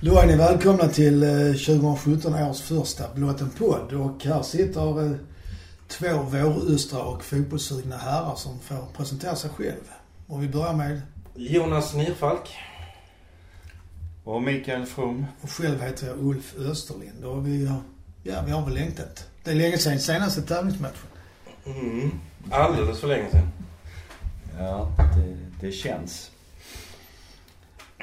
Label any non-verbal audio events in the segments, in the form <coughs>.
Då är ni välkomna till eh, 2017 års första Blott podd och här sitter eh, två vårystra och fotbollssugna herrar som får presentera sig själv. Och vi börjar med, Jonas Nirfalk. Och Mikael From. och själv heter jag Ulf Österlind och vi har, ja vi har väl längtat. Det är länge sedan senaste tävlingsmatchen. Mm. Alldeles för länge sedan. Ja, det, det känns.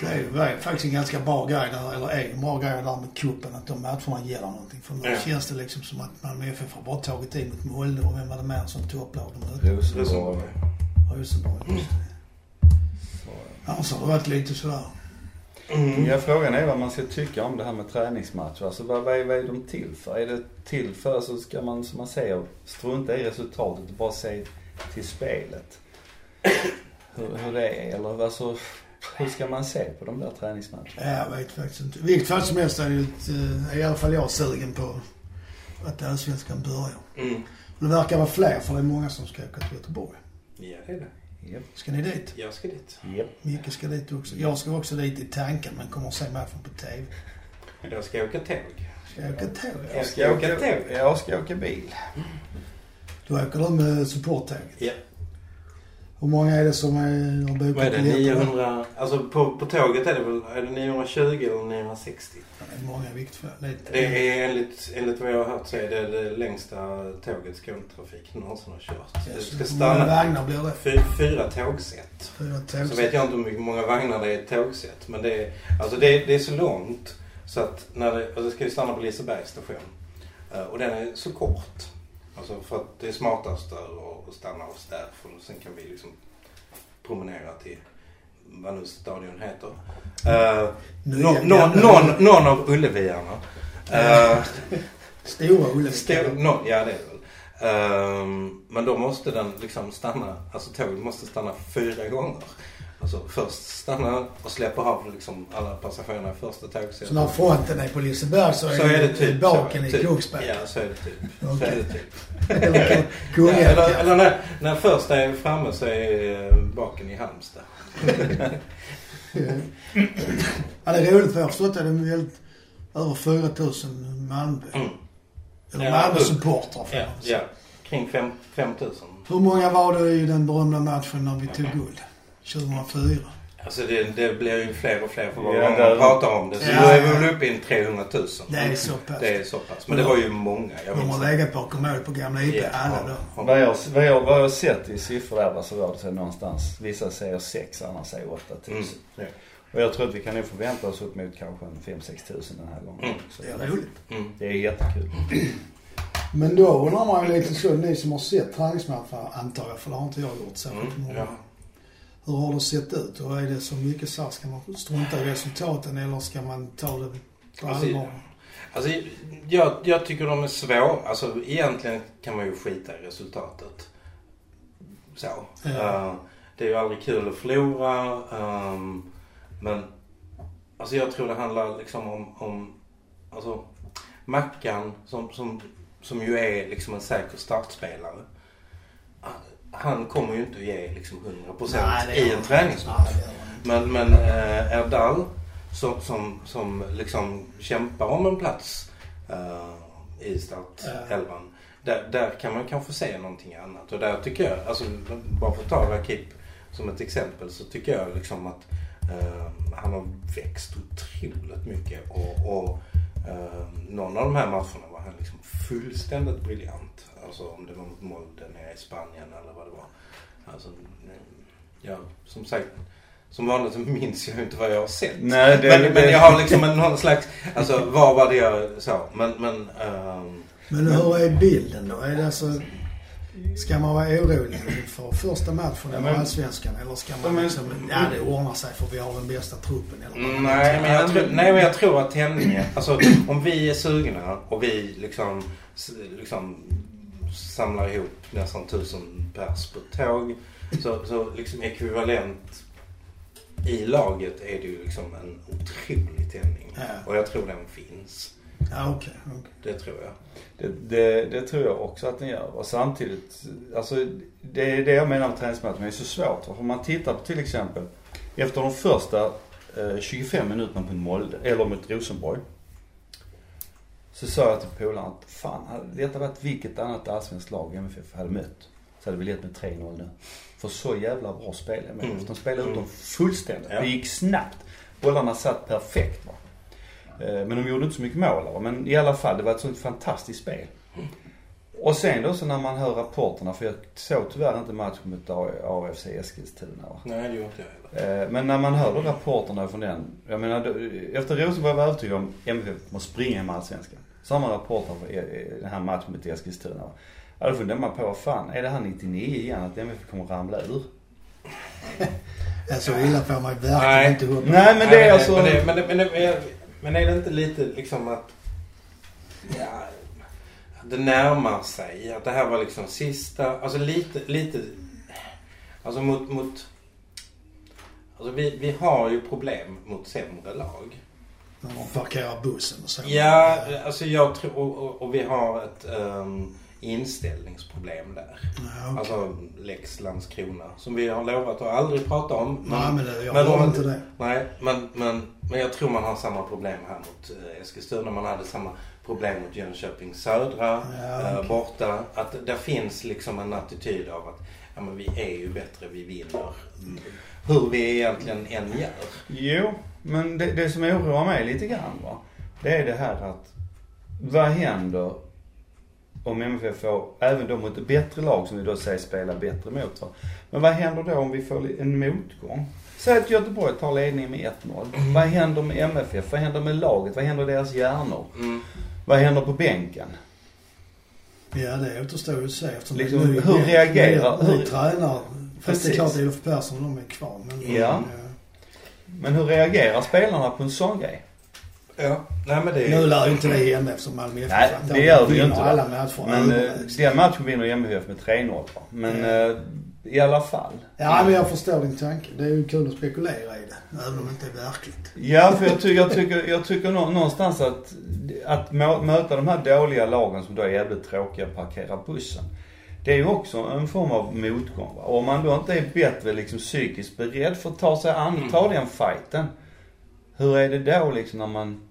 Det är faktiskt en ganska bra grej där, eller är en bra grej där med cupen, att de matcherna gäller någonting. För nu Ja. känns det liksom som att Malmö FF har bara tagit i mot Molde och vem var det mer som topplag de mötte? Rosenborg. Rosenborg. Just det. Så, Annars har det varit lite sådär. Mm. Ja, frågan är vad man ska tycka om det här med träningsmatcher. Alltså vad, vad, är, vad är de till för? Är det till för så ska man, som man säger, strunta i resultatet och bara se till spelet? Hur, hur det är, eller alltså, hur ska man se på de där träningsmatcherna? Ja, jag vet faktiskt inte. Vilket fall som helst är ett, eh, i alla fall jag sugen på att Allsvenskan börjar. Mm. Och det verkar vara fler för det är många som ska åka till Göteborg. Ja, det är det. Japp. Ska ni dit? Jag ska dit. Japp. Micke ska dit också. Jag ska också dit i tanken men kommer att se matchen på TV. Jag ska åka tåg. Ska jag åka tåg? Ja. Jag ska åka tåg. Jag ska åka bil. Då åker du med supporttåget. Ja. Hur många är det som är, har bokat Vad är det? biljetter? 900? Alltså på, på tåget är det väl är det 920 eller 960? Ja, Det är många viktfall. Det är enligt, enligt vad jag har hört så är det det längsta tåget skånetrafik någonsin har kört. Ja, Det ska stanna vagnar blir det? fy, fyra tågsätt. Fyra tåg. Så vet jag inte hur många vagnar det är i ett tågsätt. Men det är, alltså det, är- det är så långt så att när det, alltså det ska ju stanna på Lisebergs station. Eh, Och den är så kort. Alltså för att det är smartast där att stanna oss där. För sen kan vi liksom promenera till vad nu stadion heter. Uh, någon, gamla någon, någon av Ulleviarna. Uh, Stora Ullevi. Stor, no, ja det är väl. Ehm, men då måste den liksom stanna, alltså tåget måste stanna fyra gånger. Alltså först stanna och släppa av liksom alla passagerarna i första tågsättet. Så när fronten är på Liseberg så är, Så är det typ baken så, i typ. Kungsberg. Ja, så är det typ. Så Okej. är det typ. <laughs> Eller Ja, eller eller när, när första är framme så är eh, baken i Halmstad. Ja, det är roligt för jag har förstått att det är väldigt, över 4000 Malmö. Mm. Eller Ja, Malmö-supportrar Ja, ja. Kring fem- 5000. Hur många var det i den berömda matchen när vi tog guld? 2004? Alltså det, det blir ju fler och fler för varje Ja, gång man pratar om det. Så Ja, då är vi väl uppe i en 300 000. Det är så pass. Det är så pass. Men det var ju många. Jag De har legat bakom mål på gamla IP Ja, alla ja, då. Vad jag, vad, jag, vad jag har sett i siffror där så var det så någonstans, vissa säger 6, andra säger 8 000. Mm. Ja. Och jag tror att vi kan nog förvänta oss upp mot kanske en 5-6 tusen den här gången Mm. också. Det är roligt. Mm. Det är jättekul. Men då undrar man ju lite så, ni som har sett träningsmatcherna antar jag, för det har inte jag gjort särskilt Mm, många. ja. Hur har det sett ut? Och är det så mycket så här, ska man strunta i resultaten eller ska man ta det på Alltså, allvar? Alltså, jag, jag tycker de är svåra. Alltså egentligen kan man ju skita i resultatet. Så. Ja. Eh, det är ju aldrig kul att förlora. ehm, men alltså jag tror det handlar liksom om, om alltså Mackan som, som, som ju är liksom en säker startspelare. Han kommer ju inte att ge liksom 100% Nej, i en träningsmatch. Men, men eh, Erdal som, som, som liksom kämpar om en plats eh, i startelvan. Där, där kan man kanske se någonting annat. Och där tycker jag, alltså bara för att ta Rakip som ett exempel så tycker jag liksom att eh, han har växt otroligt mycket. Och, och eh, någon av de här matcherna var han liksom fullständigt briljant. Alltså om det var mot Molde nere i Spanien eller vad det var. Alltså, ja, som sagt. Som vanligt så minns jag ju inte vad jag har sett. Nej, det- men, det- men jag har liksom en, någon slags, alltså vad var det jag sa? Men, men ehm, Men hur är bilden då? Är det alltså, ska man vara orolig för första matchen i Allsvenskan eller ska man men- liksom, ja det ordnar sig för vi har den bästa truppen eller Nej men, jag tror, nej men jag tror att tändningen, alltså om vi är sugna och vi liksom, liksom samlar ihop nästan tusen pers på ett tåg. Så, så liksom ekvivalent i laget är det ju liksom en otrolig tändning. Ja. Och jag tror den finns. Ja okej. okej. Det tror jag. Det, det, det tror jag också att den gör. Och samtidigt, alltså det är det jag menar med träningsmatchen. Det är så svårt. För om man tittar på till exempel, efter de första eh, 25 minuter mot Molde, eller mot Rosenborg. Så sa jag till polaren att fan, hade detta varit vilket annat allsvenskt lag MFF hade mött så hade vi lett med 3-0 nu. För så jävla bra spel MFF. Mm. De spelade ut Mm. dem fullständigt. Ja. Det gick snabbt. Bollarna satt perfekt va. Eh, Men de gjorde inte så mycket mål va. Men i alla fall, det var ett sånt fantastiskt spel. Och sen då så när man hör rapporterna, för jag såg tyvärr inte matchen mot AFC Eskilstuna va. Nej, det gjorde inte jag heller. Eh, Men när man hör då rapporterna från den. Jag menar, då- efter Rosenborg var jag övertygad om MFF måste springa hem allsvenskan. Samma rapporter för eh, den här matchen mot Eskilstuna. va. Ja, då funderar man på, vad fan, är det här 99 igen att MFF kommer ramla ur? <laughs> Ja, så illa får man verkligen Nej. inte hoppa. Nej men det är alltså... Men, det, men, det, men, det, men, det, men är det inte lite liksom att... Ja, det närmar sig. Att det här var liksom sista... Alltså lite... lite alltså mot... mot alltså vi, vi har ju problem mot sämre lag. När man parkerar bussen och så. Ja, alltså jag tror... Och, och, och vi har ett um, inställningsproblem där. Ja, okej. Alltså Lex Landskrona. Som vi har lovat att aldrig prata om. Nej men det, jag men inte det. Nej, men, men, men jag tror man har samma problem här mot eh, Eskilstuna. Man hade samma problem mot Jönköping Södra Ja, eh, okej. borta. Att det finns liksom en attityd av att ja, men vi är ju bättre, vi vinner. Mm. Hur vi egentligen än gör. Jo, men det, det som oroar mig lite grann va. Det är det här att, vad händer om MFF får, även då mot bättre lag som vi då säger spelar bättre mot va. Men vad händer då om vi får en motgång? Säg att Göteborg tar ledningen med 1-0. Vad händer med MFF? Vad händer med laget? Vad händer i deras hjärnor? Mm. Vad händer på bänken? Ja det återstår ju att se eftersom Liksom, det är hur ny- reagerar- ny, ny hur- tränare. Fast det är klart Olof Persson de är kvar. Men, Ja. eh, Men hur reagerar spelarna på en sån grej? Ja, nej men det Nu är... lär ju inte det hända eftersom Malmö FF Nej, det de gör det ju inte. alla matcher. Men eh, den matchen vinner MFF med 3-0 va. Men Ja. eh, i alla fall. Ja men jag förstår din tanke. Det är ju kul att spekulera i det. Även om det inte är verkligt. Ja, för jag tycker, jag tycker, jag tycker nå- någonstans att, att möta de här dåliga lagen som då är jävligt tråkiga att parkera bussen. Det är ju också en form av motgång va. Och om man då inte är bättre liksom psykiskt beredd för att ta sig an, ta den fighten. Hur är det då liksom när man,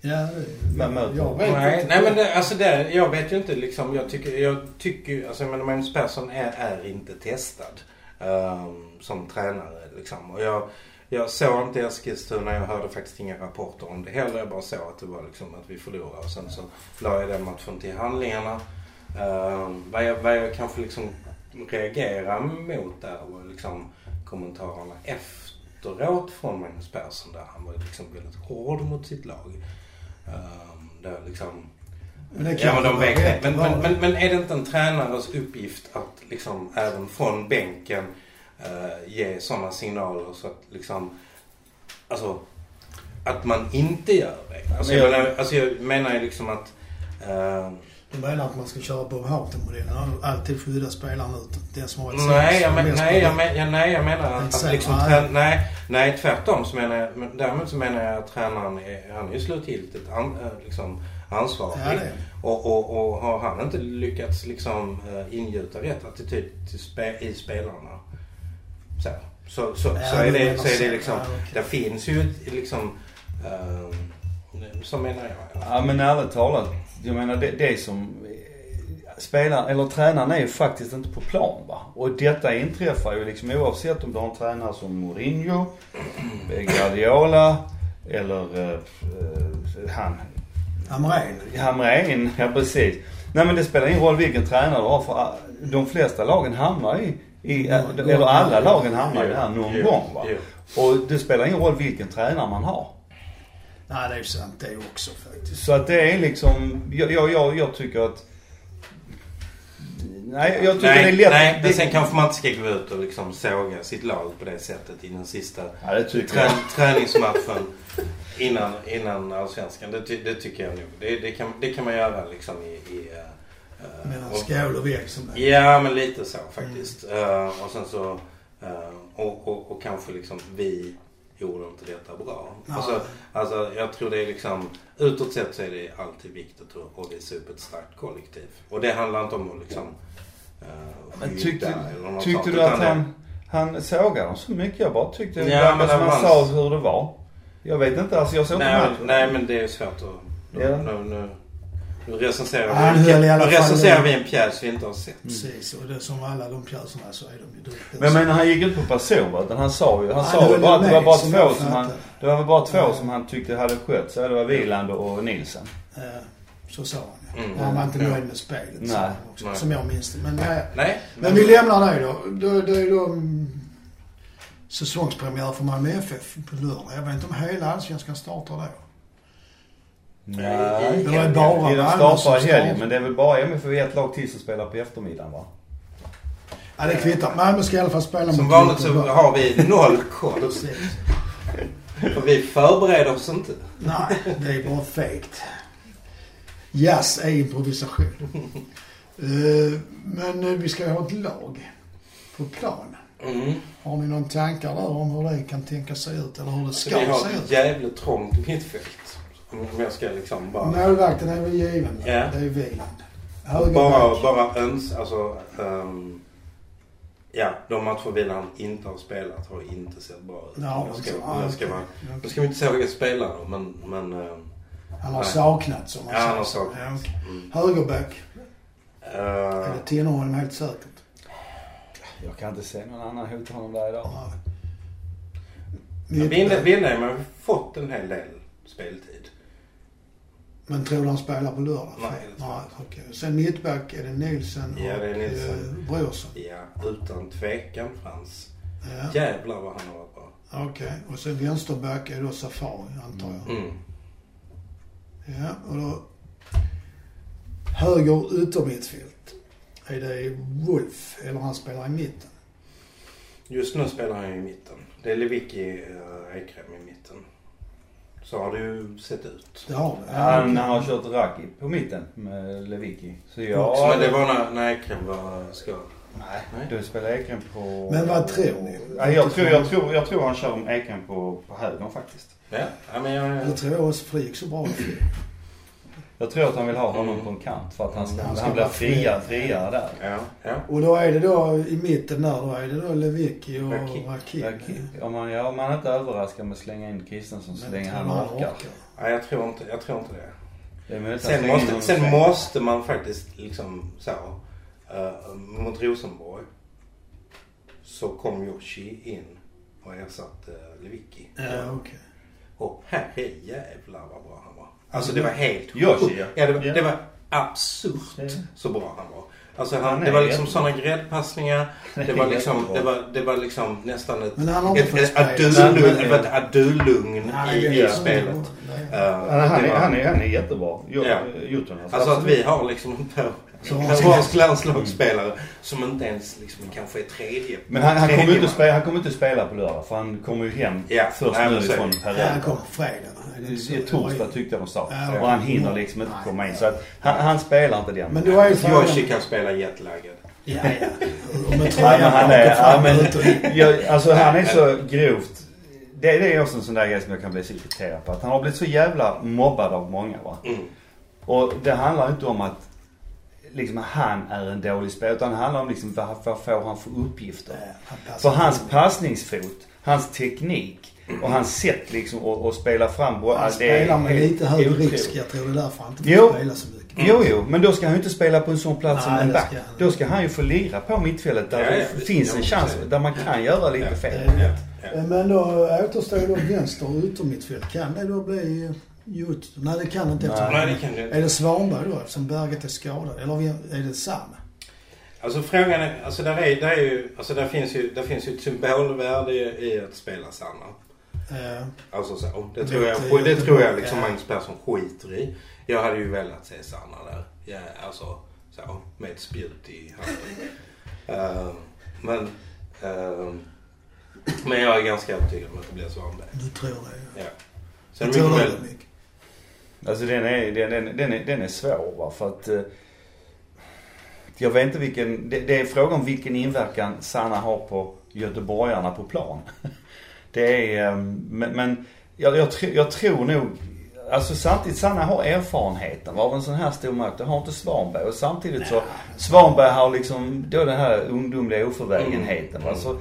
Ja, Men jag vet Nej, inte. nej men det, alltså det, jag vet ju inte liksom. Jag tycker, jag tycker alltså jag menar Magnus Persson är, är inte testad ehm, som tränare liksom. Och jag, jag såg inte Eskilstuna, jag hörde faktiskt inga rapporter om det heller. Jag bara såg att det var liksom att vi förlorade och sen så la jag den matchen till handlingarna. Um, vad, jag, vad jag kanske liksom reagerar mot där var liksom kommentarerna efteråt från Magnus Persson där han var liksom väldigt hård mot sitt lag. Um, där liksom Men det Ja kan men de vet. Men, men, men, men är det inte en tränares uppgift att liksom även från bänken eh, ge sådana signaler så att liksom Alltså att man inte gör det. Alltså, jag, Men jag- menar, alltså jag menar ju liksom att eh, Du menar att man ska köra Bob Houghton-modellen? Alltid skydda spelaren ut. Den som har varit Nej, jag, men, nej, jag, men, ja, nej, jag menar att, att liksom, nej. nej, nej, tvärtom så menar jag, men däremot så menar jag att tränaren är, han är ju slutgiltigt an, eh, liksom, ansvarig. Ja. Och, och, och har han inte lyckats liksom uh, ingjuta rätt attityd till spe, i spelarna så, så, så, Ja, så, är det, så är det liksom, det finns ju ett, liksom, uh, så menar jag. ja men ärligt talat. Jag menar det, det som spelaren, eller tränaren är ju faktiskt inte på plan va. Och detta inträffar ju liksom oavsett om du har en tränare som Mourinho, Guardiola eller eh, eh, han, Hamrén. Hamrén, ja precis. Nej men det spelar ingen roll vilken tränare du har för de flesta lagen hamnar i, i eller alla lagen hamnar ju här någon gång va. Och det spelar ingen roll vilken tränare man har. Nej, det är ju sant det också faktiskt. Så att det är liksom, jag, jag, jag, jag tycker att Nej, jag tycker nej, det är lätt. nej, men sen kanske man inte ska gå ut och liksom såga sitt lag på det sättet i den sista Ja, trä, jag. träningsmatchen innan, innan allsvenskan. Det, det tycker jag nog. Det, det, kan, det kan man göra liksom i... i eh, Mellan och- skål och vägg som det. Ja, men lite så faktiskt. Eh, och sen så... eh, och, och, och kanske liksom vi gjorde inte detta bra. Alltså, alltså jag tror det är liksom... Utåt sett så är det alltid viktigt att, att visa upp ett starkt kollektiv. Och det handlar inte om att liksom... Uh, Men tyckte, eller något tyckte sånt, du att utan det- han, Han sågade dem så mycket. Jag bara tyckte Ja, ja, men som det han sa hur det var. Jag vet inte, alltså jag såg inte Nej, matchen. nej men det är svårt att... Nu, Ja. nu, nu, nu recenserar Han vi, alla nu recenserar vi en pjäs vi inte har sett. Precis, och det som alla de pjäserna så är de ju drygt Men jag menar han gick inte på person va? Utan han sa ju, han Han sa höll bara det var bara som två som han, det var bara två Ja. som han tyckte hade skött sig. Det var Wieland och Nilsen. Eh, Så sa han ja. Mm. Han var inte Ja. nöjd med spelet. Nej. han också, Nej. Som jag minns det. Men, nej. Nej. men vi lämnar det då. då det är då mm, säsongspremiär för Malmö FF på lördag. Jag vet inte om hela allsvenskan startar då. Nej. Det var bara De Malmö startar som i helgen men det är väl bara MFF ett lag till som spelar på eftermiddagen va? Ja, det kvittar. Malmö ska i alla fall spela Som mot vanligt så har vi noll koll. För vi förbereder oss inte. Nej, det är bara fegt. Jazz är improvisation. Eh, Men eh, vi ska ju ha ett lag på plan. Mm. Har ni någon tankar där om hur det kan tänka sig ut eller hur det Så ska vi har se ett ut? jävligt trångt mittfält. Om jag ska liksom bara... Målvakten är väl given. Ja. Det är Wieland. Bara, bara öns... Alltså... ehm, ja, de matcher Wieland inte har spelat har inte sett bra ut. Ja, jag ska, jag ska, vara, nu ska vi inte såga spelare men... men ehm, Han har Nej. saknats som man ja, säger. han har saknats. Mm. Högerback. Eh, Är det Tinnerholm helt säkert? Jag kan inte se någon annan hot honom där idag. Mittback. vinner har fått en hel del speltid. Men tror du han spelar på lördag? Nej, Nej okej. Sen mittback är det Nilsen Ja, det är och Nilsen. eh, Brorsson. Ja, utan tvekan Frans. Ja. Jävlar vad han har varit bra. Okej. Och sen vänsterback är då Safari antar jag. Mm. Ja, och då... Höger yttermittfält. Är det Wolf eller han spelar i mitten? Just nu spelar han i mitten. Det är Lewicki uh, Ekrem i mitten. Så har det ju sett ut. Det har det. Han har kört Raki på mitten med Lewicki. Så Också, ja... Men det var när, när Ekrem var skadad. Nej, Nej. du spelar Ekrem på... Men vad tror ni? Nej, jag, tror, jag, tror, jag tror han kör Ekrem på, på högern faktiskt. Ja, ja men jag... Jag tror också för det gick så bra. Jag tror att han vill ha honom Mm. på en kant för att han, ska, Han han, ska blir vara friare, fri. friare där. Ja, ja. Och då är det då i mitten där, då är det då Lewicki och Raki- Rakim. Raki- Om man, ja, om man inte överraskar med att slänga in Kristensson så länge han orkar. ja jag, tror inte, jag tror inte det. Det Sen, måste, sen måste man faktiskt liksom så. Uh, mot Rosenborg så kom Joshi in och ersatte Lewicki. Ja, okej. Och herre jävlar vad bra han. Alltså det var helt Yoshi, ja. ja det, var, Ja. det var absurt Ja. så bra han var. Alltså Han det var liksom sådana gräddpassningar. Det var liksom, det var, det var liksom nästan ett, ett, ett adulugn, ett adulugn i, i spelet. Uh, Han, är, han, är, han är jättebra. Jo, Ja. Jotun Alltså att vi har liksom en Så- peruansk landslagsspelare som inte ens liksom kanske är tredje. Men han, han, kommer inte spela, han kommer inte spela på lördag för han kommer ju hem Ja, först nu det. Ja, han Peru. kom på fredag. Det är torsdag tyckte jag de sa. Ja. Och han hinner liksom inte komma in. Så att han, han spelar inte den. Men då är. Yoshi kan spela jetlaggad. Ja, ja. Och med Ja, tröjan men han är, ja, men, jag, alltså han är så grovt. Det, det är också en sån där grej som jag kan bli så irriterad på. Att han har blivit så jävla mobbad av många va. Mm. Och det handlar inte om att liksom han är en dålig spelare. Utan det handlar om liksom vad, vad får han för uppgifter. Ja, han För hans in. passningsfot, hans teknik och hans sätt liksom att, att spela fram boll. Han det är spelar med lite högre otroligt. risk. Jag tror det är därför han inte får spela så mycket. Jo, jo, men då ska han ju inte spela på en sån plats som Nej, en det back. ska. Då ska han ju få lira på mittfältet där Ja, ja, det finns en chans, där man kan göra lite Ja. fel. Ja. eh, Men då återstår då vänster och yttermittfält. Kan det då bli Jut? Nej, det kan det inte. Nej. eftersom- Nej, det kan du Är inte. det Svanberg då eftersom Berget är skadad? Eller är det Sam? Alltså frågan är, alltså där är, där är ju, alltså där finns ju, där finns ju ett symbolvärde i, i att spela Sanna. Eh, Alltså så. Det Det tror jag, det tror jag liksom. Magnus Persson skiter i. Jag hade ju velat se Sanna där. Ja, alltså så. Med ett spjut i handen. <laughs> Eh, men, eh, men jag är ganska övertygad om att det blir Svanberg. du tror det? Ja. Ja. Sen Jag tror det väl, är mycket. Alltså den är, den, den, den, är, den är svår va, för att eh, jag vet inte vilken, det, det är frågan om vilken inverkan Sanna har på göteborgarna på plan. <laughs> Det är, eh, men, men jag, jag, jag tror nog Alltså samtidigt, Sanna har erfarenheten av en sån här stor match. Det har inte Svanberg. Och samtidigt så, Svanberg har liksom då den här ungdomliga oförvägenheten. Mm. Alltså,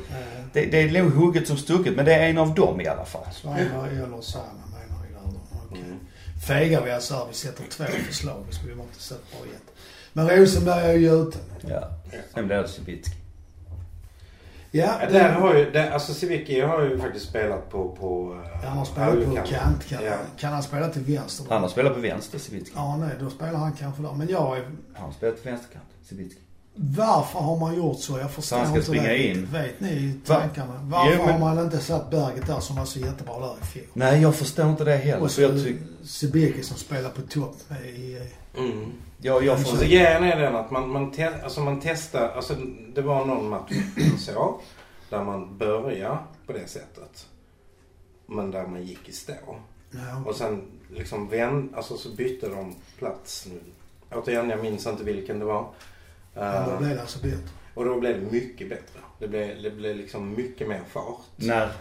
det, det är nog hugget som stucket, men det är en av dem i alla fall. Svanberg eller Sanna menar vi där. Mm. Fegar vi alltså här, vi sätter två förslag. Det skulle ju inte sett bra gett. Men Rosenberg är ju ute. Ja. Sen blir det Cibicki. Ja, Ja, där har ju, där, alltså Civicki har ju faktiskt spelat på, på eh, han har spelat på kant. Kan, Ja. kan han spela till vänster? då? Han har spelat på vänster, Cibicki. Ja, nej, då spelar han kanske där. Men jag är... Han har spelat på vänsterkant, Cibicki. Varför har man gjort så? Jag förstår inte springa det. in. Vet ni Va? tankarna? Varför Jo, men- har man inte satt Berget där som var så jättebra där i fjol? Nej, jag förstår inte det heller. Och jag så tycker... Sibeki som spelar på topp i... Mm. Jag, jag Alltså får... grejen är den att man, man, te, alltså man testar, alltså det var någon match <clears throat> så, där man började på det sättet. Men där man gick i stå. Ja, Och sen liksom vänd, alltså så bytte de plats nu. Återigen, jag minns inte vilken det var. men då blev det alltså bättre. och då blev det mycket bättre. Det blev, det blev liksom mycket mer fart. När...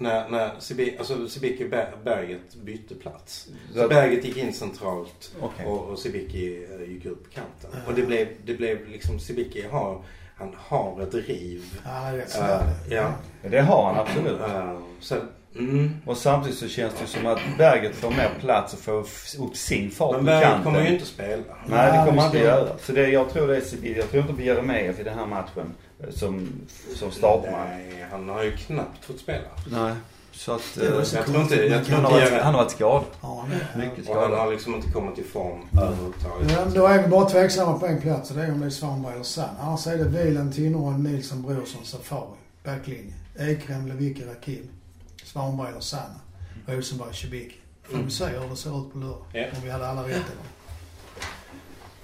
När, när Sibi, alltså Sibiki Ber- Berget bytte plats. Så- Så Berget gick in centralt Okej. och, och Sibiki eh, gick upp på kanten. Ja. Och det blev, det blev liksom, Sibiki har, han har ett är rätt Eh, svärd. ja. Det har han absolut. Eh, så, mm. Och samtidigt så känns det som att Berget får mer plats och får upp sin fart Men på Berget kanten. kommer ju inte spela. Nej, det kommer han det inte göra. Så det, jag tror det är Sevilla. Jag tror inte på Jeremejeff i den här matchen som, som startman. Nej, han har ju knappt fått spela. Nej. Så att... Det var eh, så jag tror inte- jag tror han, inte har varit, han har varit skadad. Ja. Mycket Och han har skadad. liksom inte kommit i form överhuvudtaget. Ja, då är vi bara tveksamma på en plats och det är om det är Svanberg eller Sann. Annars är det Wieland, Tinnerholm, Nilsson, Brorsson, Safari. Backlinje. Ekrem, Lewicki, Rakim. Svanberg eller Sanna. Rosenberg, Cibicki. Får vi se hur det ser ut på lördag. Ja. Om vi hade alla rätt eller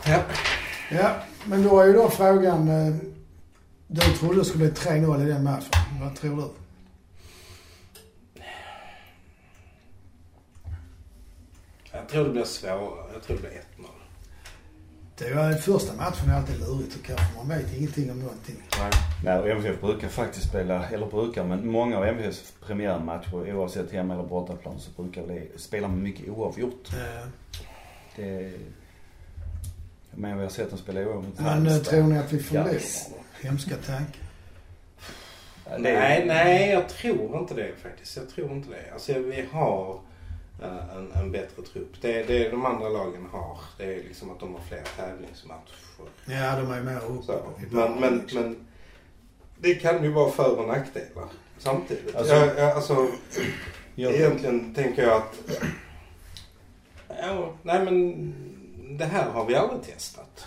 Ja. Ja, men då är ju då frågan. Eh, Du trodde det skulle bli 3-0 i den matchen. Vad tror du? Jag tror det blir svårare. Jag tror det blir 1-0. Det är ju första matchen är alltid lurigt tycker jag. för Man vet ingenting om någonting. Nej. Nej, och MFF brukar faktiskt spela, eller brukar, men många av MFFs premiärmatcher oavsett hemma eller bortaplan så brukar det spela med mycket oavgjort. Eh, Det... Jag menar, vi har sett dem spela oavgjort Men eh, Halmstad. tror ni att vi förlorar? Gais. Hemska tanke. Nej, nej, jag tror inte det faktiskt. Jag tror inte det. Alltså vi har eh, en, en bättre trupp. Det, det de andra lagen har, det är liksom att de har fler tävlingsmatcher. Ja, de är mer uppe. Men, men, liksom. men det kan ju vara för och nackdelar samtidigt. Alltså- jag, jag, alltså, Jag- egentligen tänker jag att... Ja, nej men det här har vi aldrig testat.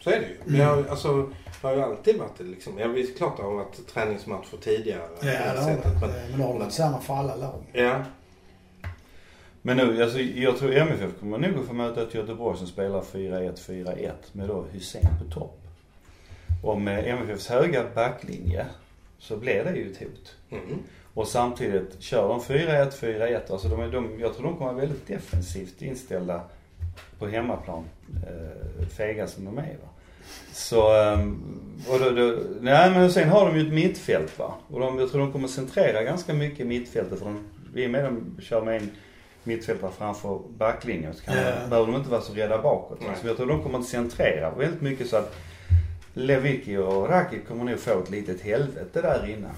Så är det ju. Vi har, alltså, har ju alltid varit liksom. Ja, visst klart det har varit träningsmatcher tidigare. Ja, det har sättet, det. men, Eh, Men det har varit samma för alla lag. Ja, Men nu, alltså, jag tror MFF kommer nog att få möta ett Göteborg som spelar 4-1-4-1 med då Hussein på topp. Och med MFFs höga backlinje så blir det ju ett hot. mm. Och samtidigt kör de 4-1-4-1. Alltså de är, de, jag tror de kommer vara väldigt defensivt inställda på hemmaplan. Eh, fega som de är va. Så, ehm, och då, då, nej men sen har de ju ett mittfält va. Och de, jag tror de kommer centrera ganska mycket i mittfältet för de, i och med de kör med en mittfältare framför backlinjen så kan Ja. de, behöver de inte vara så rädda bakåt. Nej. Så jag tror de kommer att centrera väldigt mycket så att Lewicki och Rakic kommer nog få ett litet helvete där inne.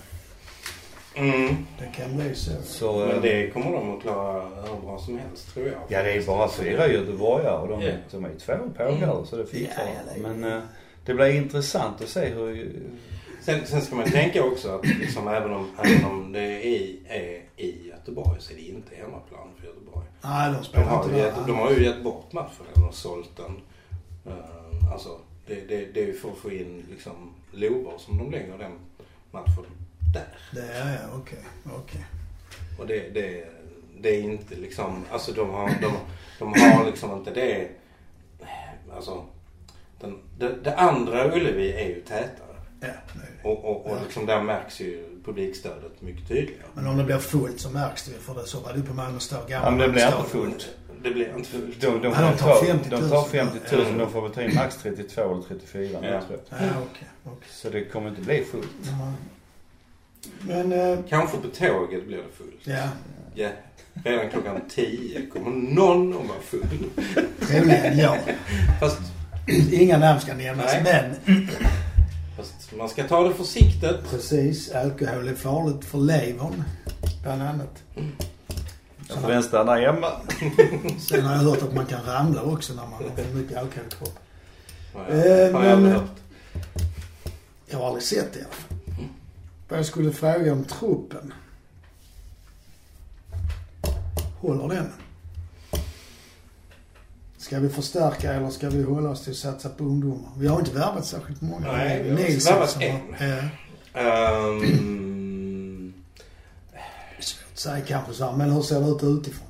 Mm. Det kan bli så. Så, Men eh, det kommer de att klara hur bra som helst tror jag. Ja, det är bara fyra göteborgare och de, Ja. de är ju två pågar så det fixar Ja, ja, de. det är- Men eh, det blir intressant att se hur... Sen, sen ska man tänka också att liksom, även, om, även om det är i, är i Göteborg så är det inte hemmaplan för Göteborg. Nej, de De spelar har, inte ju där. gett, de har ju gett bort matchen eller sålt den. Uh, alltså, det, det, det är ju för att få in liksom Lober som de lägger den matchen där. Det är ja, okej. Okej. Och det, det, det är inte liksom, alltså de har, de, de har liksom inte det, alltså den, det, det andra Ullevi är ju tätare. Ja, det. Och, och, och Ja. liksom där märks ju publikstödet mycket tydligare. Men om det blir fullt så märks det ju för det så var det på Malmö stad. Ja, men det blir inte fullt. Det blir inte fullt. De, de, de tar ta- 50 000. De tar 50 000. Ja. De får väl ta in max 32 eller 34 nu, Ja. tror jag. Ja, okej. okej. Så det kommer inte bli fullt. Ja. Men, eh, Kanske på tåget blir det fullt. ja. Ja. Redan klockan 10 kommer någon att vara full. Troligen ja. Fast, Inga namn ska nämnas. Nej. Men fast man ska ta det försiktigt. precis, alkohol är farligt för levern. Bland annat. Jag får den stanna hemma. <laughs> Sen har jag hört att man kan ramla också när man har för mycket alkohol i kroppen. Ja, Eh, men-. Jag har aldrig sett det i alla fall. Vad jag skulle fråga om truppen. Håller den? Ska vi förstärka eller ska vi hålla oss till att satsa på ungdomar? Vi har inte värvat särskilt många. Nej, vi har Nilsson värvat en. Ehm, svårt att säga kanske så här, men hur ser det ut utifrån?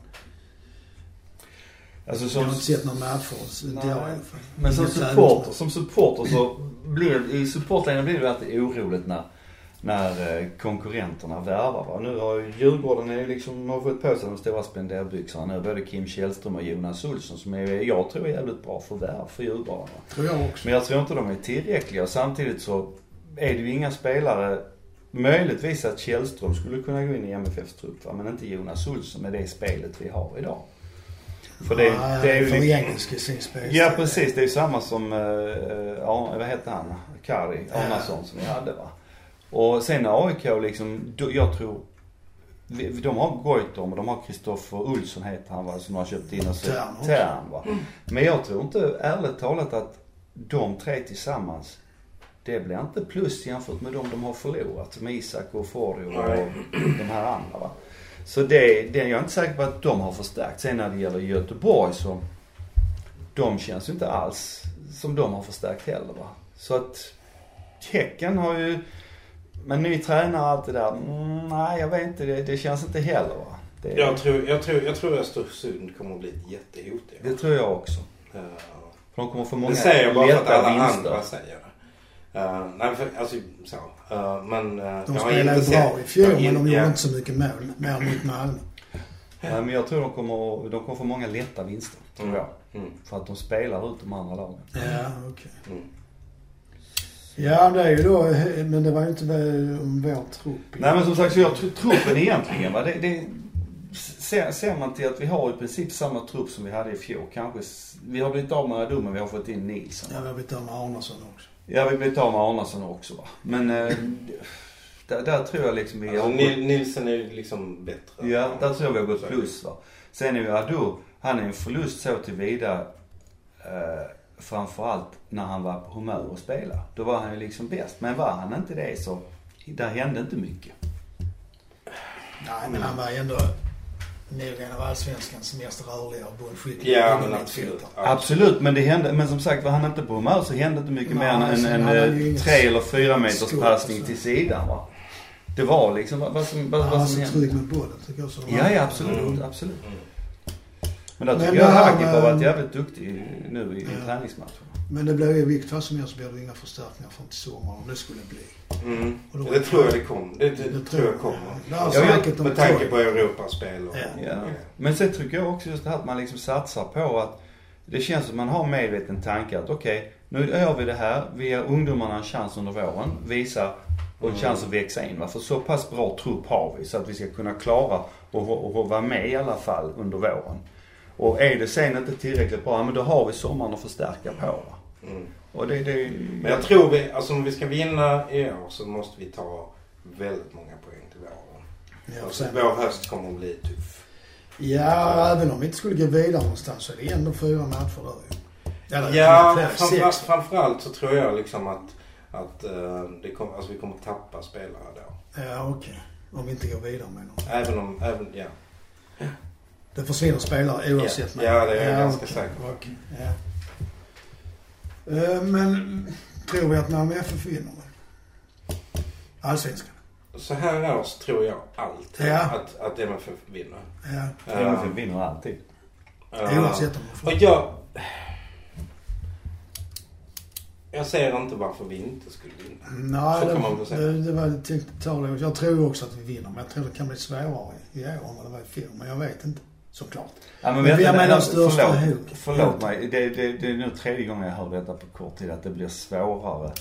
Alltså Jag som, har inte sett någon match inte jag i alla fall. men som supporter, som supporter så blir i supportlägen blir det alltid oroligt när, när eh, konkurrenterna värvar. Va? Nu har ju Djurgården är liksom, har fått på sig de stora spenderbyxorna nu. Både Kim Källström och Jonas Olsson som är, jag tror är jävligt bra förvärv för Djurgården. Va? Tror jag också. Men jag tror inte de är tillräckliga. Samtidigt så är det ju inga spelare, möjligtvis att Källström skulle kunna gå in i MFFs trupp va? men inte Jonas Olsson med det spelet vi har idag. För det, Ja, det är ju för liksom. Ja precis, det är ju samma som, uh, uh, vad heter han, Kari Arnason som vi hade va. Och sen AIK liksom, då- jag tror, de har Goitom och de har Kristoffer Olsson heter han va, som de har köpt in och så Tern va. Men jag tror inte, ärligt talat att de tre tillsammans, det blir inte plus jämfört med de de har förlorat. Med Isak och Fordio och de här andra va. Så det, det, jag är inte säker på att de har förstärkt. Sen när det gäller Göteborg så, de känns ju inte alls som de har förstärkt heller va. Så att Häcken har ju, men ny tränare och allt det där, mm, nej jag vet inte, det, det känns inte heller va. Det, jag, tror, jag, tror, jag tror Östersund kommer att bli ett jättehot. det tror jag också. För de kommer få många det säger jag bara för att alla vinster. andra säger det. Uh, nej, för, alltså så. Uh, men uh, De spelade inte bra sett- i fjol men de gjorde inte så mycket mål. Mer mot Malmö. Nej, men jag tror de kommer, de kommer få många lätta vinster. Tror jag. Mm. För att de spelar ut de andra lagen. Ja, okej. Mm. Ja, det är ju då, men det var ju inte väl om vår trupp. Nej men som sagt, så jag tror truppen egentligen va, det, det ser, ser man till att vi har i princip samma trupp som vi hade i fjol. Kanske, vi har blivit av med Adu men vi har fått in Nilsson. Ja, vi har blivit av med Arnason också. Ja, vi har blivit av med Arnason också va. Men eh, där, där tror jag liksom vi Alltså, har Nil- Nilsen är liksom bättre. Ja, där tror jag vi har gått plus va. Sen är ju Adu, han är en förlust så tillvida eh, framförallt när han var på humör att spela. Då var han ju liksom bäst. Men var han inte det så, där hände inte mycket. Nej, men han var ändå nog en av allsvenskans mest rörliga och bollskickliga Ja, men absolut. Absolut, men det hände, men som sagt var han inte på humör så hände inte mycket Nej, mer än en, en, han ju eh, tre eller fyra meters passning och så. till sidan va. Det var liksom vad, vad som, vad, Han vad var som så hände. trygg med bollen tycker jag. Så var- Ja, ja absolut, absolut. Mm. Men där Men tycker jag Hagip har varit jävligt duktig nu i, Ja. träningsmatcherna. Men det blir ju fall som helst så blir det inga förstärkningar från till sommaren om det skulle bli. Mm. Och då- Det tror jag det kommer. Det, det, Det tror jag kommer. Ja, om Med tanke på Europaspel och... Ja. Ja. Men sen tycker jag också just det här att man liksom satsar på att det känns som man har medveten tanke att okej, nu gör vi det här. Vi ger ungdomarna en chans under våren. Visa och en Mm. chans att växa in. Va? För så pass bra trupp har vi så att vi ska kunna klara och, och, och vara med i alla fall under våren. Och är det sen inte tillräckligt bra, men då har vi sommaren att förstärka på. Mm. Och det, det Men jag tror vi, alltså om vi ska vinna i år så måste vi ta väldigt många poäng till våren. Ja, Alltså, sen, vår höst kommer att bli tuff. ja, även om vi inte skulle gå vidare någonstans så är det ändå fyra matcher där ju. Eller Ja, framför, framförallt så tror jag liksom att, att eh, det kom, alltså vi kommer att tappa spelare då. Ja, okej. Om vi inte går vidare med någon. Även om, även, ja. Det försvinner spelare oavsett. Ja, ja, det är jag ganska okej, säker på. ja. Eh, Men tror vi att Malmö FF vinner? Allsvenskan? Så här års tror jag alltid Ja. att, att MFF vinner. Ja. MFF vinner alltid. Eh, Oavsett om de får... Och jag... Jag ser inte varför vi inte skulle vinna. Nej, Så det, kan man väl säga. det, det var jag tänkte ta det. Jag tror också att vi vinner, men jag tror det kan bli svårare i år än vad det var i fjol. Men jag vet inte, såklart. Ja, Men vet vi har med det- de största förlåt, hot. förlåt mig. Det, det, det är nu tredje gången jag hör detta på kort tid att det blir svårare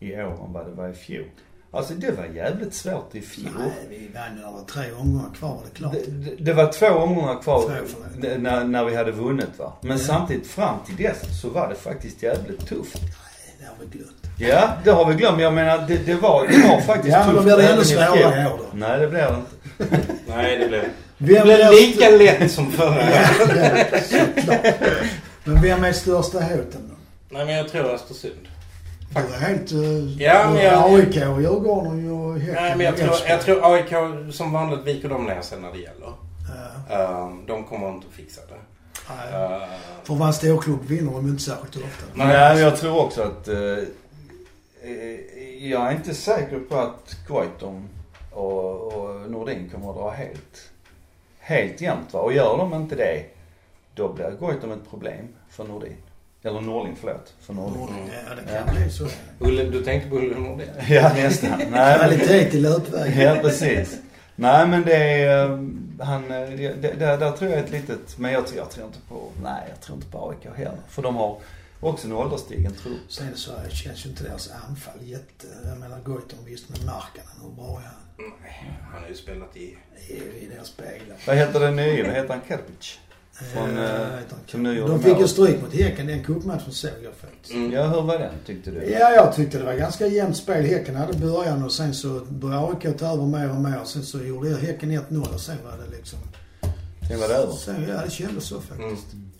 i år än vad det var i fjol. Alltså det var jävligt svårt i fjol. Nej, vi vann ju. Det var tre omgångar kvar var det klart. Det, det, det var två omgångar kvar Två, när, när vi hade vunnit va. Men Ja. samtidigt fram till dess så var det faktiskt jävligt tufft. Nej, det har vi glömt. Ja, det har vi glömt. Jag menar det, det, var, det var faktiskt Ja, men då tufft blir det ännu svårare i år då. Nej, det blir det inte. <laughs> Nej, det det Vem blev är lika lätt som förra. <laughs> Ja, det- såklart. Men vem är största hoten då? Nej, men jag tror Östersund. Du är helt... Uh, Ja, men jag- AIK och Djurgården och Häcken Nej, men jag tror, jag tror AIK som vanligt viker de ner sig när det gäller. Ja, Ehm, de kommer inte att fixa det. nej. Ehm, För vara en storklubb vinner de inte särskilt ofta. Nej. Men jag tror också att... Eh, eh, jag är inte säker på att Goitom och, och Nordin kommer att dra helt, helt jämnt va. Och gör de inte det, då blir Goitom ett problem för Nordin. Eller Norling, förlåt. För Norling. Nordin, Ja, det Ja. kan bli så. Ulle, du tänkte på Ulle Nordin? <laughs> Ja, nästan. <laughs> Nej, men, Kvalitet i löpvägen. ja, precis. Nej men det är, eh, han, eh, det, det, där, där tror jag är ett litet, men jag, tror- jag tror inte på, nej jag tror inte på AIK heller. För de har också en ålderstigen trupp. Sen så känns ju inte deras anfall jätte... Jag menar Goitom visst med Markkanen, hur bra är han? Nej, han har ju spelat i... I, i deras speglar. Vad heter den nya? Vad heter han? Kerpic? Från, eh, Eh, som nu gjorde De fick ju stryk mot Häcken den cupmatchen såg jag faktiskt. Mm. Ja, hur var den tyckte du? Ja, jag tyckte det var ganska jämnt spel. Häcken hade början och sen så började AIK ta över mer och mer. Sen så gjorde Häcken 1-0 och sen var det liksom... Sen var det över. Sen, ja, det kändes så faktiskt. Mm.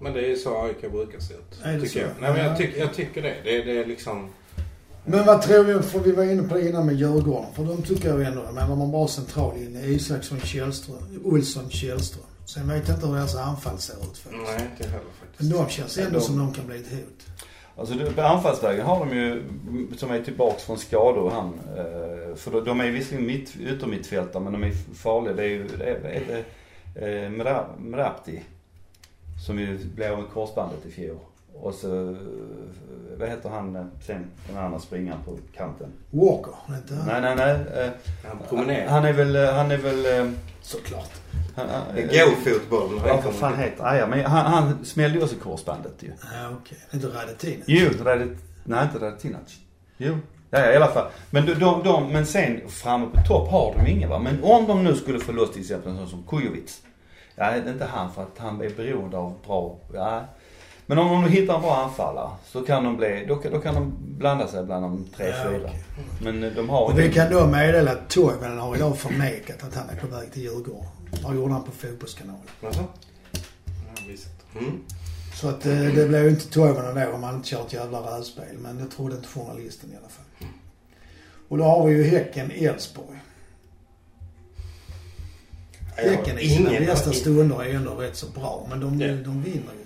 Men det är ju så AIK brukar se ut. Är det tycker så? jag. Nej, men Ja. jag, tycker, jag tycker det. det. Det är liksom... Men vad tror vi, för vi var inne på det innan med Djurgården. För de tycker jag ändå, men de har bra centrallinje. Isaksson, Källström, Olsson, Källström. Sen vet jag inte hur deras anfall ser ut faktiskt. Nej, inte heller Men faktiskt. de känns ändå De- som de kan bli ett hot. Alltså på anfallsvägen har de ju, som är tillbaks från skador han. eh, För de- är ju visserligen mitt, utommittfältare men de är farliga. Det är ju, det är, det är, eh, Mra- Mrapti. Som ju blev korsbandet i fjol. Och så, vad heter han sen, den andra springaren på kanten? Walker, inte han? Nej, nej, nej. eh, Han promenerar. Han är väl, eh, han är väl, eh, Såklart. Go-fotboll. Ja, vad fan heter han? Ah, ja, men han, han smällde ju också korsbandet ju. Ja, okej. Inte Radetinac. Jo, Radit, nej inte Radetinac. Jo. Ja, ja, i alla fall. Men de, de, de, men sen framme på topp har de ingen va. Men om de nu skulle få loss till exempel en sån som Kujovic. Ja, det är inte han för att han är beroende av bra, ja. Men om de hittar en bra anfallare så kan de bli, då, kan- då kan de blanda sig bland de tre, Ja, fyra. okej. Men eh, de har Och vi kan då meddela att Toivonen har idag förnekat att han är på väg till Djurgården. Det gjorde han på Fotbollskanalen. Jaså? Mm. Så att eh, det blev ju inte Toivonen då om han inte kör ett jävla rävspel. Men det trodde inte journalisten i alla fall. Och då har vi ju Häcken-Elfsborg. Häcken i sina bästa stunder är ändå rätt så bra. Men de, Ja. de vinner ju.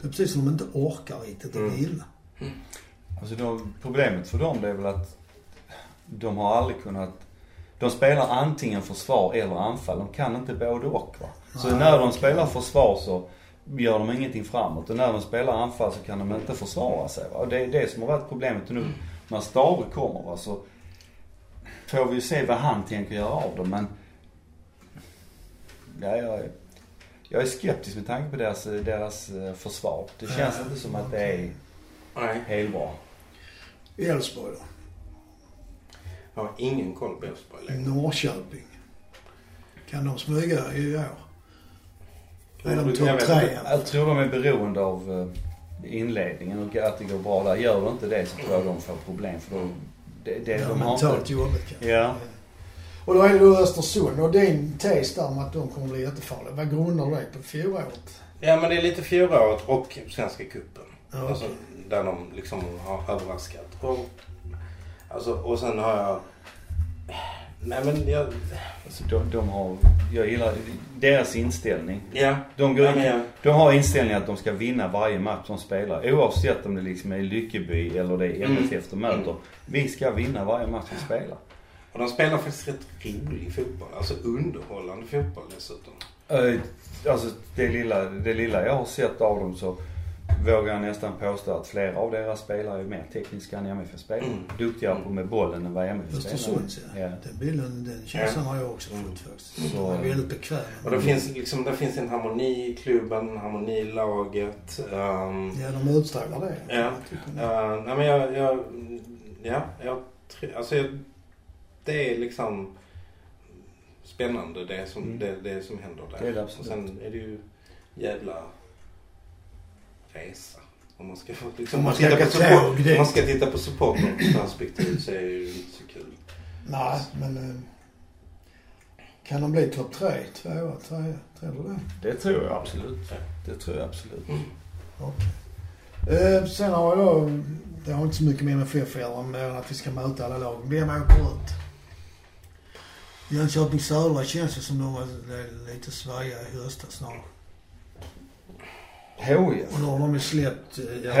Det är precis som de inte orkar riktigt att Mm. vinna. Alltså de, problemet för dem det är väl att de har aldrig kunnat de spelar antingen försvar eller anfall. De kan inte både och va. Så Nej, när de okej. spelar försvar så gör de ingenting framåt. Och när de spelar anfall så kan de inte försvara sig va. Och det är det som har varit problemet. Och nu när Stare kommer va så får vi ju se vad han tänker göra av dem. Men ja, jag, är- jag är skeptisk med tanke på deras, deras eh, försvar. Det känns Ja, inte som att det är Nej, helt bra. Elfsborg då? jag har ingen koll på Elfsborg längre. Norrköping. Kan de smyga i år? Är de Jag topp tre? Jag tror de är beroende av eh, inledningen och att det går bra där. Gör de inte det så tror jag de får problem för då, det, det, Ja, de har mentalt inte... jobbigt kanske. Ja. Och då är det då Östersund och din tes där om att de kommer bli jättefarliga. Vad grundar du det på? Fjolåret? Ja, men det är lite fjolåret och Svenska cupen. Ja, Alltså, där de liksom har överraskat. Och, alltså, och sen har jag... Nej men jag... Alltså de, de har, jag gillar deras inställning. Ja. De, går, Ja, men jag de har inställningen att de ska vinna varje match de spelar. Oavsett om det liksom är Lyckeby eller det är Mm. MFF de möter. Vi ska vinna varje match vi spelar. Och de spelar faktiskt rätt rolig fotboll. Alltså underhållande fotboll dessutom. Eh, Alltså det lilla, det lilla jag har sett av dem så vågar jag nästan påstå att flera av deras spelare är mer tekniska än MFF-spelare. Mm. Duktigare på med bollen än vad MFF spelar. Östersunds ja. Ja. Den bilden, den känslan har jag också Mm. fått faktiskt. Så- Jag är väldigt bekväm. Och det finns liksom, det finns en harmoni i klubben, harmoni i laget. Um, Ja, de utstrålar det. Ja. Uh, nej men jag, jag, ja, jag alltså jag, det är liksom spännande det som, Mm. det, det som händer där. Det är det och absolut. sen är det ju jävla resa. Om man ska, liksom, Om man ska titta på support, om man ska titta på supporterperspektiv <clears throat> så är det ju inte så kul. Nej, men... eh, Kan de bli topp tre? Tvåa, trea? Tror du det? Det tror jag absolut. Det tror jag absolut. Eh, sen har jag... Det har inte så mycket med MFF att göra, mer än att vi ska möta alla lag. Vem åker ut? Jönköping Södra känns det som de var lite svaja i höstas snarare. HIF. Och nu har de ju släppt... HIF, Ja,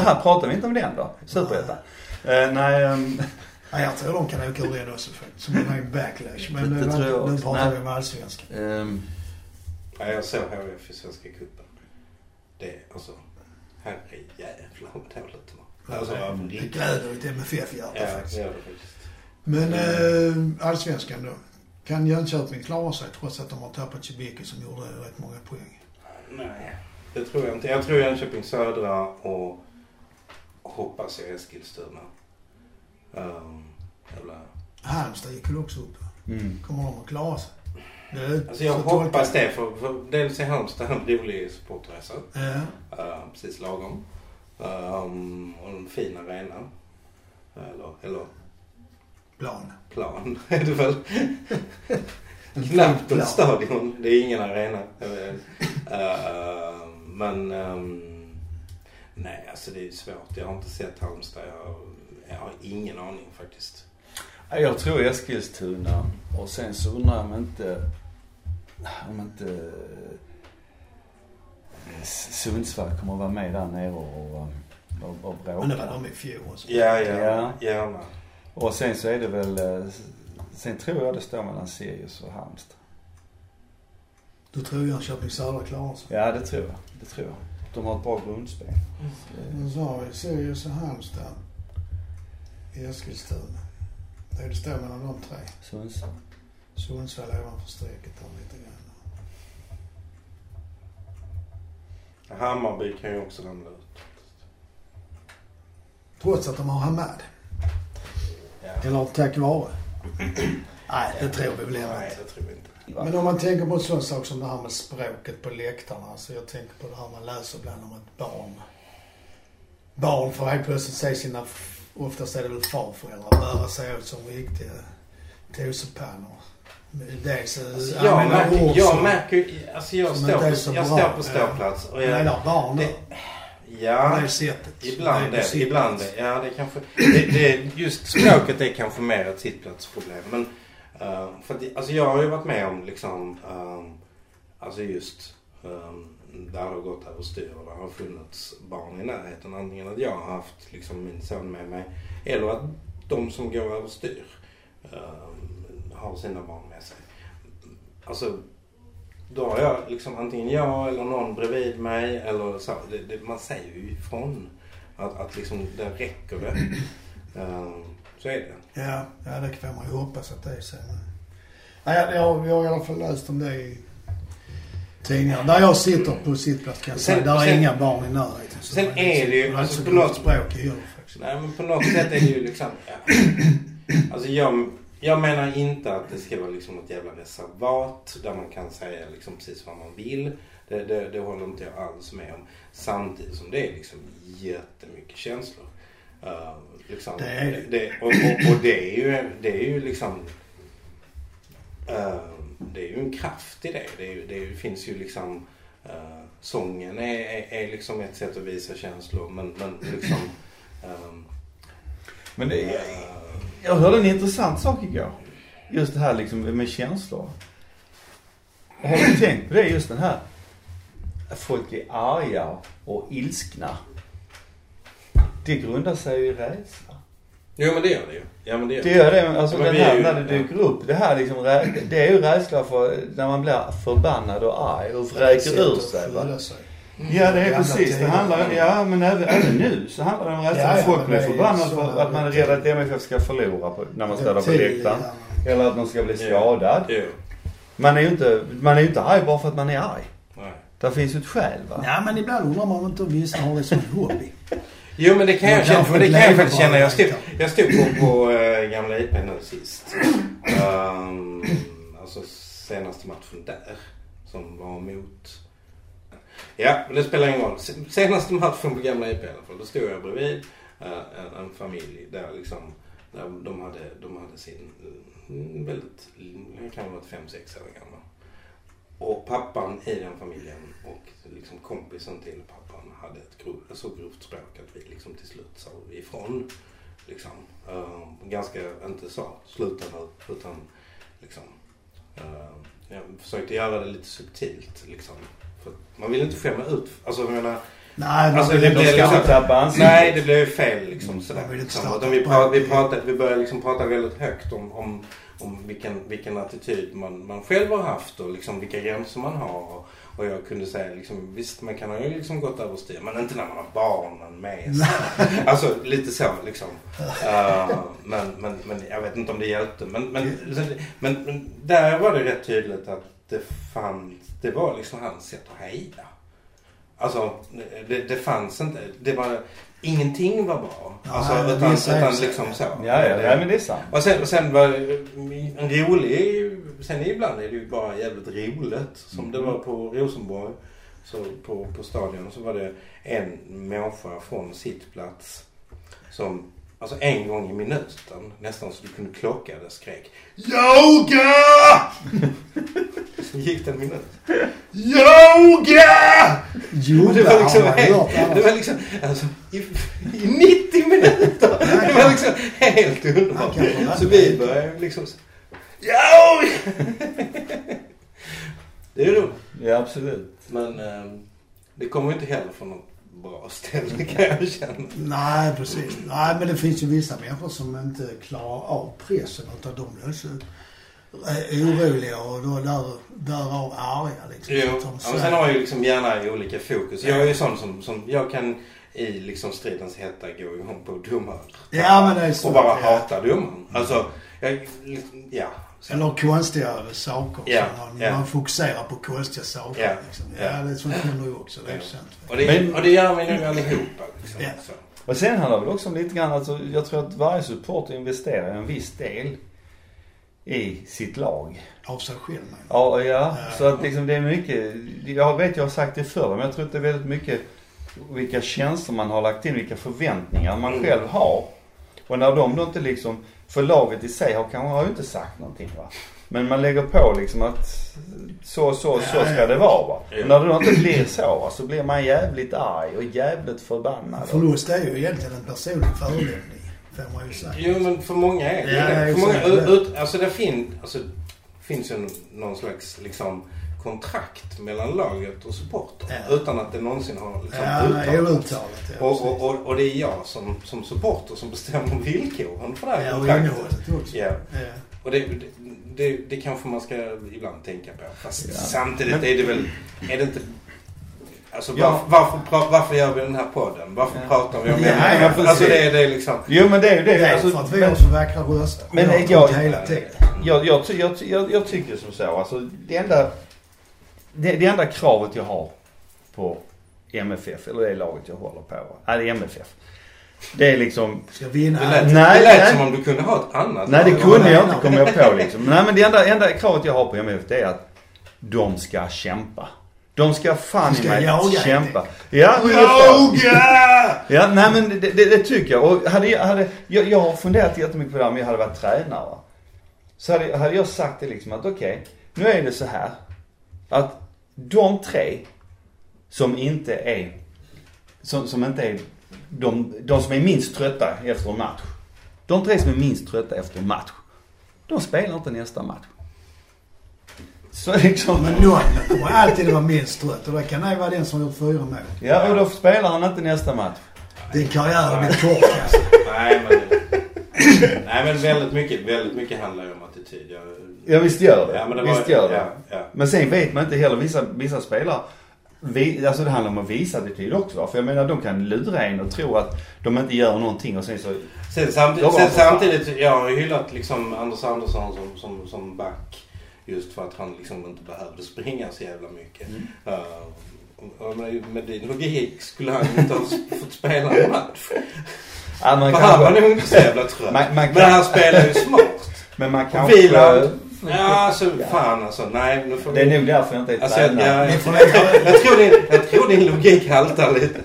här pratar vi inte om den då? Superettan? Eh, nej, ehm, Ja, jag tror de kan åka ur den också faktiskt. Som en backlash. Men Det nu, tror jag nu pratar vi Nej. om allsvenskan. ehm, Ja, jag såg HIF i Svenska cupen. Det, alltså, herrejävlar vad dåligt det var. Alltså, det Det gläder ett MFF-hjärta Ja, faktiskt. det gör det faktiskt. Men eh, allsvenskan då. Kan Jönköping klara sig trots att de har tappat Cibicki som gjorde rätt många poäng? Nej, det tror jag inte. Jag tror Jönköping Södra och hoppas jag Eskilstuna. Um, jävla... Halmstad gick väl också upp? mm. Kommer de att klara sig? Det, Alltså jag hoppas det för, för dels är Halmstad en rolig supportresa. Ja. Uh, precis lagom. Um, och en fin arena. Eller, eller Plan. plan <laughs> är det väl. <laughs> Knappt ett stadion. Det är ingen arena. Uh, men um, nej, alltså det är svårt. Jag har inte sett Halmstad. Jag, jag har ingen aning faktiskt. Ja, Jag tror Eskilstuna och sen så undrar jag om inte, om inte eh, Sundsvall kommer att vara med där nere och, och, och Men det var bråka. de i fjol också. Ja, ja, Ja. Och sen så är det väl, eh, sen tror jag det står mellan Sirius och Halmstad. Du tror Jönköping Södra klarar sig? Ja, det tror jag. Det tror jag. De har ett bra grundspel. Men så har vi Sirius och Halmstad. I Eskilstuna. Det är det står mellan de tre. Sundsvall. Sundsvall ovanför strecket där lite grann. Hammarby kan ju också ramla ut. Trots att de har Hamad. Eller tack vare. Nej, det tror vi väl inte. det tror vi inte. Men om man tänker på en sån sak som det här med språket på läktarna. Alltså jag tänker på det här man läser ibland om ett barn. Barn får helt plötsligt se sina, oftast är det väl farföräldrar, bära sig åt som riktiga tosepannor. Dels Alltså, jag, märker, jag märker alltså jag står, på, jag bra. står på ståplats och Jag menar barn det, ja, sättet. ibland Det ibland det. Ja, det kanske, det, det, just språket är kanske mer ett sittplatsproblem. Men, eh, för att, alltså jag har ju varit med om liksom, um, alltså just um, där det har gått överstyr och det har funnits barn i närheten. Antingen att jag har haft liksom min son med mig eller att de som går överstyr um, har sina barn med sig. Alltså, då har jag liksom antingen jag eller någon bredvid mig eller så. Det, det, man säger ju ifrån att, att liksom det räcker det. <clears throat> Um, så är det. Ja, ja, det får man ju hoppas att det är så. Nej, jag, jag, har i alla fall läst om det i tidningar. Där jag sitter på sittplats kan jag säga, där är sen- inga barn i närheten. Så sen är det ju- Det är alltså, på något- språk i faktiskt. Nej men på något sätt är det ju liksom... Ja. <clears throat> Alltså jag, jag menar inte att det ska vara liksom ett jävla reservat där man kan säga liksom precis vad man vill. Det, det, det håller inte jag alls med om. Samtidigt som det är liksom jättemycket känslor. Uh, liksom, Det är det. och, och, och det är ju, det är ju liksom... eh, det är ju en kraft i det. Det, är, det är, finns ju liksom... eh, sången är, är, är liksom ett sätt att visa känslor men, men liksom... ehm, Men det, eh, jag hörde en intressant sak igår. Just det här liksom med känslor. Har du tänkt på det just den här? Att folk är arga och ilskna. Det grundar sig ju i rädsla. Jo men det gör det ju. Ja men det gör Det gör det, alltså Ja, men den här, ju- när det dyker upp. Det här liksom, det är ju rädsla för när man blir förbannad och arg och vräker ur sig va. Sig. Ja det är precis. Det handlar, ja men även, även nu så handlar det om rädsla. Ja, folk blir förbannade för att man är rädd att MFF ska förlora på, när man står där på läktaren. Eller att någon ska bli skadad. Man är ju inte, man är inte arg bara för att man är arg. Nej. Där finns ju ett skäl va. Ja, men ibland undrar man om inte vissa har det som hobby. Jo men det kan jag Man känna. Men det kan jag faktiskt känna. Jag stod, jag stod på, på äh, gamla IP nu sist. Um, alltså senaste matchen där. Som var mot... Ja, men det spelar ingen roll. Senaste matchen på gamla IP i alla fall. Då stod jag bredvid eh, en, en familj där liksom. Där de hade, de hade sin mm, väldigt, jag kan ha varit fem sex år gammal. Och pappan i den familjen och liksom kompisen till pappan hade ett grov, så grovt språk att vi liksom till slut sa ifrån. Liksom. Uh, ganska, inte sa sluta nu, utan liksom. Uh, jag försökte göra det lite subtilt liksom. Man vill inte skämma ut, alltså jag menar. Nej, man Alltså, vill det inte blir ska liksom-. Nej, det blev ju fel liksom sådär. Man vill inte Liksom. starta vi, pra, vi, pratade, vi började liksom prata väldigt högt om, om, om vilken, vilken attityd man, man själv har haft och liksom vilka gränser man har. Och, och jag kunde säga liksom, visst man kan ju liksom gått överstyr men inte när man har barnen med sig. <laughs> alltså lite så liksom. Uh, men, men, men jag vet inte om det hjälpte. Men, men, men, men där var det rätt tydligt att det fanns, det var liksom hans sätt att heja. Alltså det, det fanns inte, det var, ingenting var bra. Alltså, Nej, utan, utan liksom så. Ja, ja, ja, men det är sant. Och sen, och sen var det en rolig, sen ibland är det ju bara jävligt roligt. Som det var på Rosenborg. Så på, på stadion så var det en människa från sittplats som Alltså en gång i minuten, nästan så du kunde klocka det, skrek Yoga! så gick det en minut. Yoga! Jo, det var liksom, helt, det var liksom alltså, i, i 90 minuter. Det var liksom helt underbart. Så vi började liksom Ja! Det är roligt. Ja, absolut. Men eh, det kommer ju inte heller från något bra ställe kan jag känna. Nej, precis. Nej, men det finns ju vissa människor som inte klarar av pressen utan de blir så eh, oroliga och då där, därav arga liksom. Jo, Så ja, men sen har jag ju liksom gärna olika fokus. Jag är ju sån som, som jag kan i liksom stridens hetta gå igång på domare. Ja, men det är så. Och bara ja. hata domaren. Alltså, jag, ja. Eller konstiga saker. Så man, ja. man fokuserar på konstiga saker. Ja, Liksom. ja. ja, det är sånt händer ju också. Det är sant. Och det, Men- och det gör vi nog allihopa. Liksom. Ja. Så. Och sen handlar det väl också om lite grann, alltså, jag tror att varje supporter investerar en viss del i sitt lag. Av sig själv. men. Ja, ja. Ja. Så att liksom det är mycket, jag vet jag har sagt det förr, men jag tror att det är väldigt mycket vilka känslor man har lagt in, vilka förväntningar man Mm. själv har. Och när de då inte liksom, för laget i sig har kanske har inte sagt någonting va. Men man lägger på liksom att så, så, så ska det vara va. Och när det då inte blir så va, så blir man jävligt arg och jävligt förbannad. Förlust är ju egentligen en personlig förolämpning. Får man ju säga. Jo, men för många är det Ja. För många, ut, alltså det fin, alltså, finns ju någon slags liksom, kontrakt mellan laget och supporter. Ja. Utan att det någonsin har liksom, Ja, uttalats. Ja, Och, och, och, och det är jag som, som supporter som bestämmer villkoren för det här ja, och kontraktet. innehållet också. Ja. Ja. Och det, det, det, det kanske man ska ibland tänka på. Fast Ja. samtidigt Men- är det väl, är det inte Alltså Ja. varför, varför, varför gör vi den här podden? Varför Ja. pratar vi om Ja, det? ja, alltså det, det är liksom... Jo men det är ju det. Det är alltså, för att vi har så vackra röster. Men Jag jag, jag, jag tycker som så. Alltså, det, enda, det, det enda kravet jag har på MFF, eller det laget jag håller på. Nej, MFF. Det är liksom... Ska vinna. Det lät, Nej, det lät nej. som om du kunde ha ett annat. Nej, det kunde jag <laughs> inte komma på liksom. Nej, men det enda, enda kravet jag har på MFF det är att de ska kämpa. De ska fan De ska i mig jaga, kämpa. helt Ja. Yoga! Ja, nej men det, det, det tycker jag. Och hade jag, hade, jag, jag har funderat jättemycket på det här om jag hade varit tränare. Så hade, hade jag sagt det liksom att okej, nu är det så här. Att de tre som inte är, som, som inte är, de, de som är minst trötta efter en match. De tre som är minst trötta efter en match. De spelar inte nästa match. Så liksom. Men någon kommer alltid vara minst trött och det kan det vara den som gjort fyra mål. Ja, och då spelar han inte nästa match. Din karriär blir kort alltså. Nej men, <coughs> nej men väldigt mycket, väldigt mycket handlar ju om attityd. Jag, Ja, visst gör det. Ja, men det visst var- gör det. ja, ja. Men sen vet man inte heller, vissa, vissa spelare, vi, alltså det handlar om att visa attityd också. va? För jag menar de kan lura en och tro att de inte gör någonting och sen så, Sen samtidigt, sen samtidigt jag har ju hyllat liksom Anders Andersson som, som, som back. Just för att han liksom inte behövde springa så jävla mycket. Mm. Uh, med din logik skulle han inte ha <laughs> fått spela en match. Ja, man För kan han var nog inte så jävla trött. Man- man kan- Men han spelar ju smart. Men man kanske... Wieland. Ja, alltså fan alltså. Nej, nu får Det är nog därför jag inte är Alltså, jag, tränare. jag, jag, tror din, jag tror din logik haltar lite.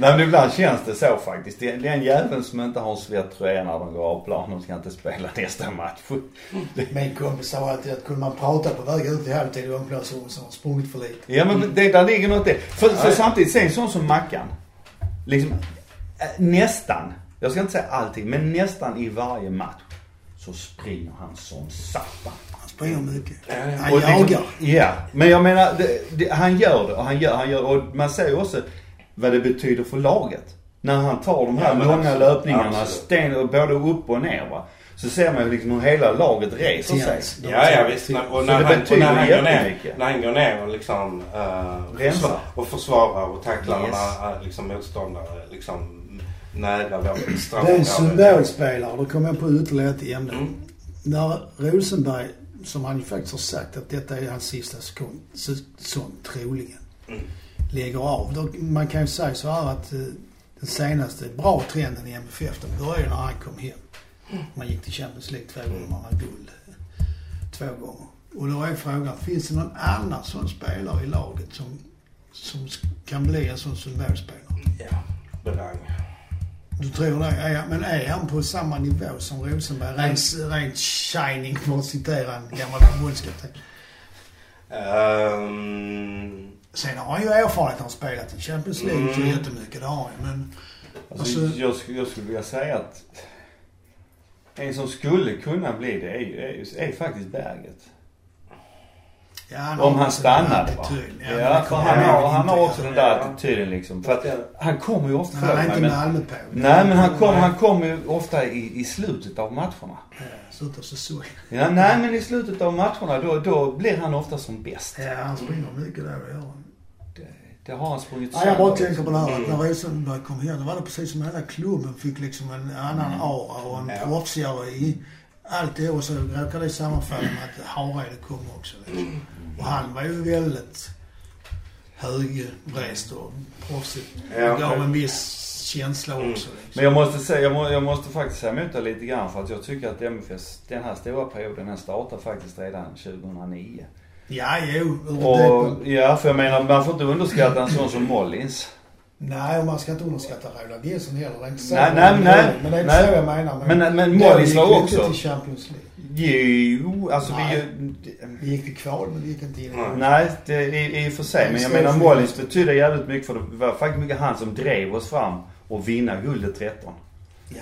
Nej men ibland känns det så faktiskt. Det är den jäveln som inte har en svett tröja när de går av planen ska inte spela nästa match. Min kompis sa alltid att kunde man prata på väg ut i halvtid i omklädningsrummet så har sprungit för lite. Ja men det, där ligger något i det. För, för samtidigt, se en sån som Mackan. Liksom, nästan, jag ska inte säga alltid, men nästan i varje match så springer han som satan. Han springer mycket. Ja, ja. Han Och liksom- jagar. Ja, men jag menar, det, det, han gör det och han gör, han gör och man ser ju också vad det betyder för laget. När han tar de här Ja, långa absolut. löpningarna, Absolut. sten, både upp och ner va. Så ser man ju liksom hur hela laget reser sig. Tjänst. Ja, ja visst. Och när, det han, och när, han går ner, när han går ner och liksom uh, och försvarar och tacklar Yes. här, eh, liksom, motståndare liksom nära vårt Det är en symbolspelare. Då kommer jag på ytterligare ett ämne. Mm. När Rosenberg, som han ju faktiskt har sagt att detta är hans sista säsong, troligen, Mm. lägger av. Då, man kan ju säga så här att eh, den senaste bra trenden i MFF, den började när han kom hem. Man gick till Champions League två gånger, man vann guld eh, två gånger. Och då är frågan, finns det någon annan sån spelare i laget som, som kan bli en sån symbolspelare? Ja, berang. Du tror det? Är, men är han på samma nivå som Rosenberg? Rent, rent shining för att citera en gammal förbundskapten. Ehm, Sen har han ju erfarenhet. Han har spelat i Champions League Mm. jättemycket. Det har han. Men Alltså, Alltså- jag, skulle- jag skulle vilja säga att en som skulle kunna bli det är, är, är faktiskt Berget. Ja, han Om han stannade va? Ja, det för kommer han har, han har också den där Ja. attityden liksom. För att han kommer ju ofta, Han är inte mig, men, Malmö på. Nej men han kommer han kommer ju ofta i, i slutet av matcherna. Ja, Slutet av säsongen. Ja, nej men i slutet av matcherna då, då blir han ofta som bäst. Ja, han springer mycket där och gör han. Det, det har han sprungit Ja, jag bara sönder. tänker på det här att Mm. när Rosenberg kom hem, då var det precis som hela klubben fick liksom en annan aura och en Ja. proffsigare i allt det. Och så råkade det sammanfalla med att Hareide kom också. Liksom. Och han var ju väldigt högrest och proffsigt. Ja. gav en viss känsla också. Mm. Liksom. Men jag måste säga, jag, må, jag måste faktiskt säga emot lite grann för att jag tycker att MFS, den här stora perioden, den startar faktiskt redan 2009. Ja, jo. Och, det- ja, för jag menar, man får inte underskatta en sån som Mollins. Nej, och man ska inte underskatta Roland Nilsson heller. Det är inte så. Nej, nej, nej. Men det är inte Nej. så jag menar. Men- men då Mollis var vi också- inte till Champions League. Jo, alltså Nej. vi Vi gick till kval, men vi gick inte in. Nej. Nej, det, i, i och för sig. Men jag menar Mollins betyder jävligt mycket för det var faktiskt mycket han som drev oss fram och vinna guldet 13. Ja,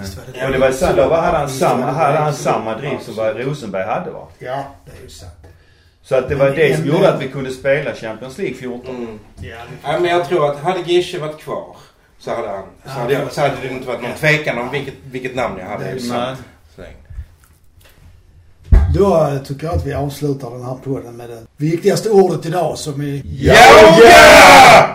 visst var det Ja, och det var så, då hade han samma, det hade han det. samma driv som vad Rosenberg hade va. Ja, det är ju sant. Så att det var det som gjorde att vi kunde spela Champions League 14. mm. Ja, Ja, men jag tror att hade Gische varit kvar så hade, han, så Ja, hade, jag, så hade det inte varit någon tvekan om vilket, vilket namn jag hade. Då eh, tycker jag att vi avslutar den här podden med det viktigaste ordet idag som är... Yoga!